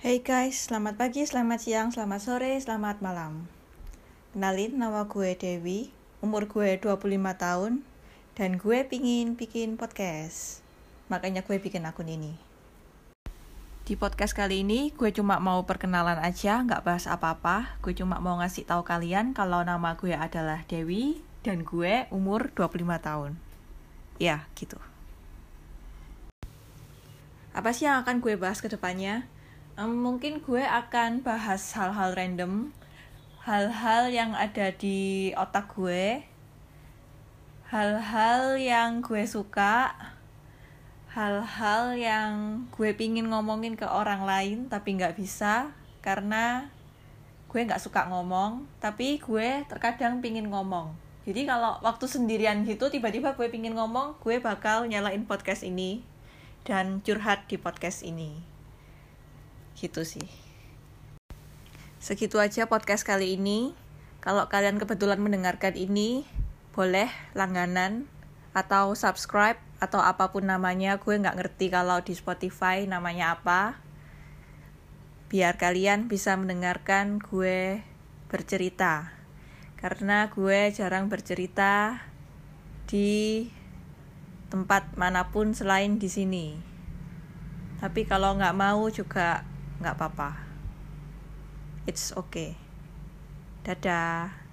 Hey guys, selamat pagi, selamat siang, selamat sore, selamat malam. Kenalin, nama gue Dewi, umur gue 25 tahun, dan gue pingin bikin podcast. Makanya gue bikin akun ini. Di podcast kali ini, gue cuma mau perkenalan aja, nggak bahas apa-apa. Gue cuma mau ngasih tahu kalian kalau nama gue adalah Dewi, dan gue umur 25 tahun. Ya, gitu. Apa sih yang akan gue bahas ke depannya? Um, mungkin gue akan bahas hal-hal random, hal-hal yang ada di otak gue, hal-hal yang gue suka, hal-hal yang gue pingin ngomongin ke orang lain tapi nggak bisa karena gue nggak suka ngomong, tapi gue terkadang pingin ngomong. Jadi kalau waktu sendirian gitu tiba-tiba gue pingin ngomong, gue bakal nyalain podcast ini dan curhat di podcast ini. Gitu sih. Segitu aja podcast kali ini. Kalau kalian kebetulan mendengarkan ini, boleh langganan atau subscribe atau apa pun namanya. Gue nggak ngerti kalau di Spotify namanya apa. Biar kalian bisa mendengarkan gue bercerita. Karena gue jarang bercerita di tempat mana pun selain di sini. Tapi kalau nggak mau juga nggak apa-apa. It's okay. Dadah.